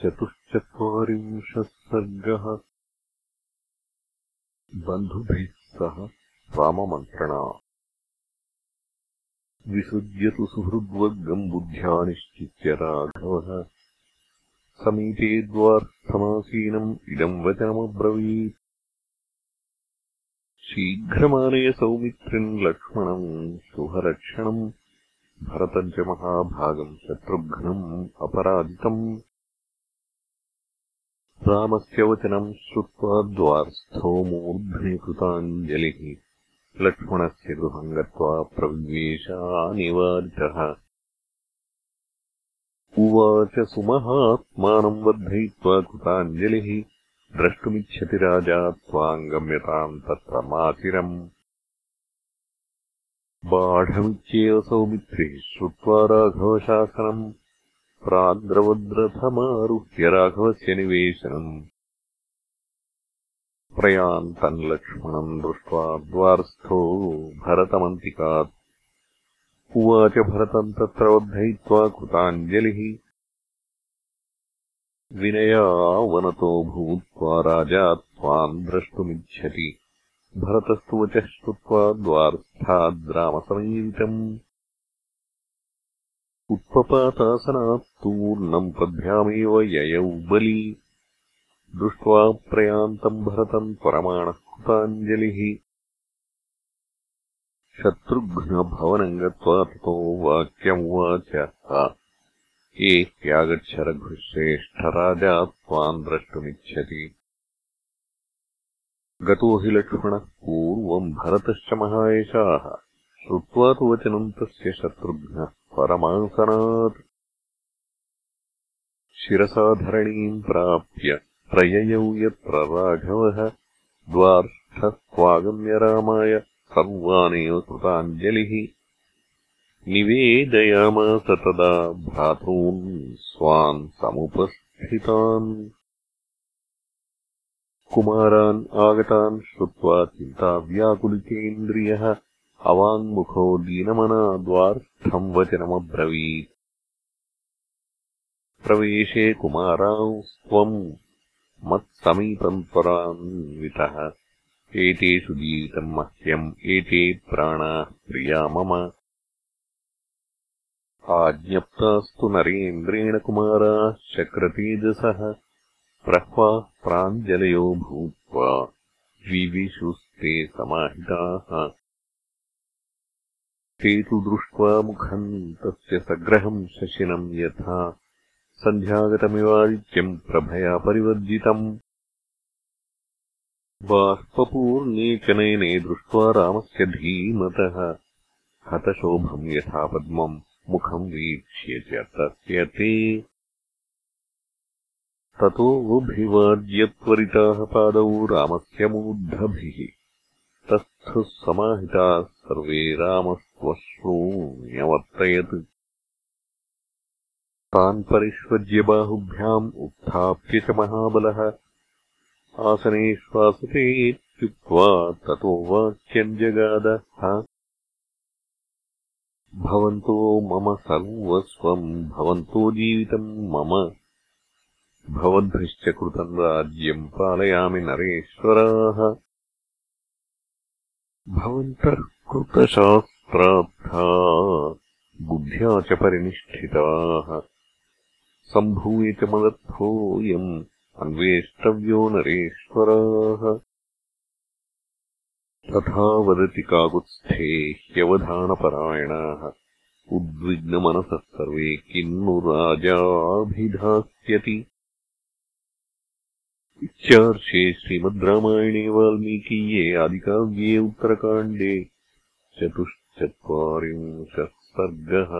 चतुश्चत्वारिंशः सर्गः बन्धुभिः सह राममन्त्रणा विसृज्यतु सुहृद्वर्गम् बुद्ध्या निश्चित्य राघवः। समीपे द्वार्थमासीनम् इदम् वचनमब्रवीत्। शीघ्रमानय सौमित्रिम् लक्ष्मणम् शुभरक्षणम् भरतम् च महाभागम् शत्रुघ्नम् अपराजितम्। रामस्य वचनम् श्रुत्वा द्वारस्थो मूर्ध्नि कृताञ्जलिः लक्ष्मणस्य गृहम् गत्वा प्रविवेशानिवारितः उवाच सुमहात्मानम् वर्धयित्वा कृताञ्जलिः द्रष्टुमिच्छति राजा त्वाम् गम्यताम् तत्र मातिरम् बाढमित्येव सौमित्रिः श्रुत्वा राघवशासनम् प्राग्रवद्रथमारुह्य राघवस्य निवेशनम्। प्रयान्तम् लक्ष्मणम् दृष्ट्वा द्वारस्थो भरतमन्तिकात्। उवाच भरतम् तत्र वर्धयित्वा कृताञ्जलिः। विनयावनतो भूत्वा राजा त्वाम् द्रष्टुमिच्छति भरतस्तु वचः श्रुत्वा द्वारस्थाद्रामसमीरितम् उत्पपातासनात् तूर्णम् पद्भ्यामेव ययौ बली। दृष्ट्वा प्रयान्तम् भरतम् त्वरमाणः कृताञ्जलिः। शत्रुघ्नभवनम् गत्वा ततो वाक्यमुवाच। ए त्यागच्छ रघुश्रेष्ठराजा त्वाम् द्रष्टुमिच्छति। गतो हि लक्ष्मणः पूर्वम् भरतश्च महायशाः। श्रुत्वा तु वचनम् तस्य शत्रुघ्नः परमासनात्। शिरसाधरणीम् प्राप्य प्रययौ यत्र राघवः। द्वार्थत्वागम्य रामाय सर्वानेव कृताञ्जलिः। निवेदयामास तदा भ्रातॄन् स्वान् समुपस्थितान् कुमारान् आगतान् श्रुत्वा चिन्ताव्याकुलितेन्द्रियः अवाङ्मुखो दीनमना द्वार्थम् वचनमब्रवीत्। प्रवेशे कुमारांस्त्वम् मत्समीपम् त्वरान्वितः। एतेषु जीवितम् मह्यम् एते प्राणाः प्रिया मम। आज्ञप्तास्तु नरेन्द्रेण कुमाराः शक्रतेजसः प्रह्वाः प्राञ्जलयो भूत्वा विविशुस्ते समाहिताः। ते तु दृष्ट्वा मुखम् तस्य सग्रहम् शशिनम् यथा सन्ध्यागतमिवादित्यम् प्रभया परिवर्जितम्। बाष्पूर्णे च नयने दृष्ट्वा रामस्य धीमतः हतशोभम् यथा पद्मम् मुखम् वीक्ष्य च तस्य ते त्वरिताः पादौ रामस्य मूर्धभिः तस्थुः समाहिताः सर्वे रामस्त्वश्रूण्यवर्तयत्। तान् परिष्वज्य बाहुभ्याम् उत्थाप्य च महाबलः। आसनेष्वासते इत्युक्त्वा ततो वाक्यम् जगादः। भवन्तो मम सर्वस्वम् भवन्तो जीवितम् मम भवद्भिश्च कृतम् राज्यम् पालयामि नरेश्वराः। भवन्तः कृतशास्त्रार्था बुद्ध्या च परिनिष्ठिताः। सम्भूय च मदर्थोऽयम् अन्वेष्टव्यो नरेश्वराः। तथा वदति काकुत्स्थे ह्यवधानपरायणाः। उद्विग्नमनसः सर्वे किन्नु राजाभिधास्यति इत्यार्षे श्रीमद् रामायणे वाल्मीकीये आदिकाव्ये उत्तरकाण्डे चतुश्चत्वारिंशः सर्गः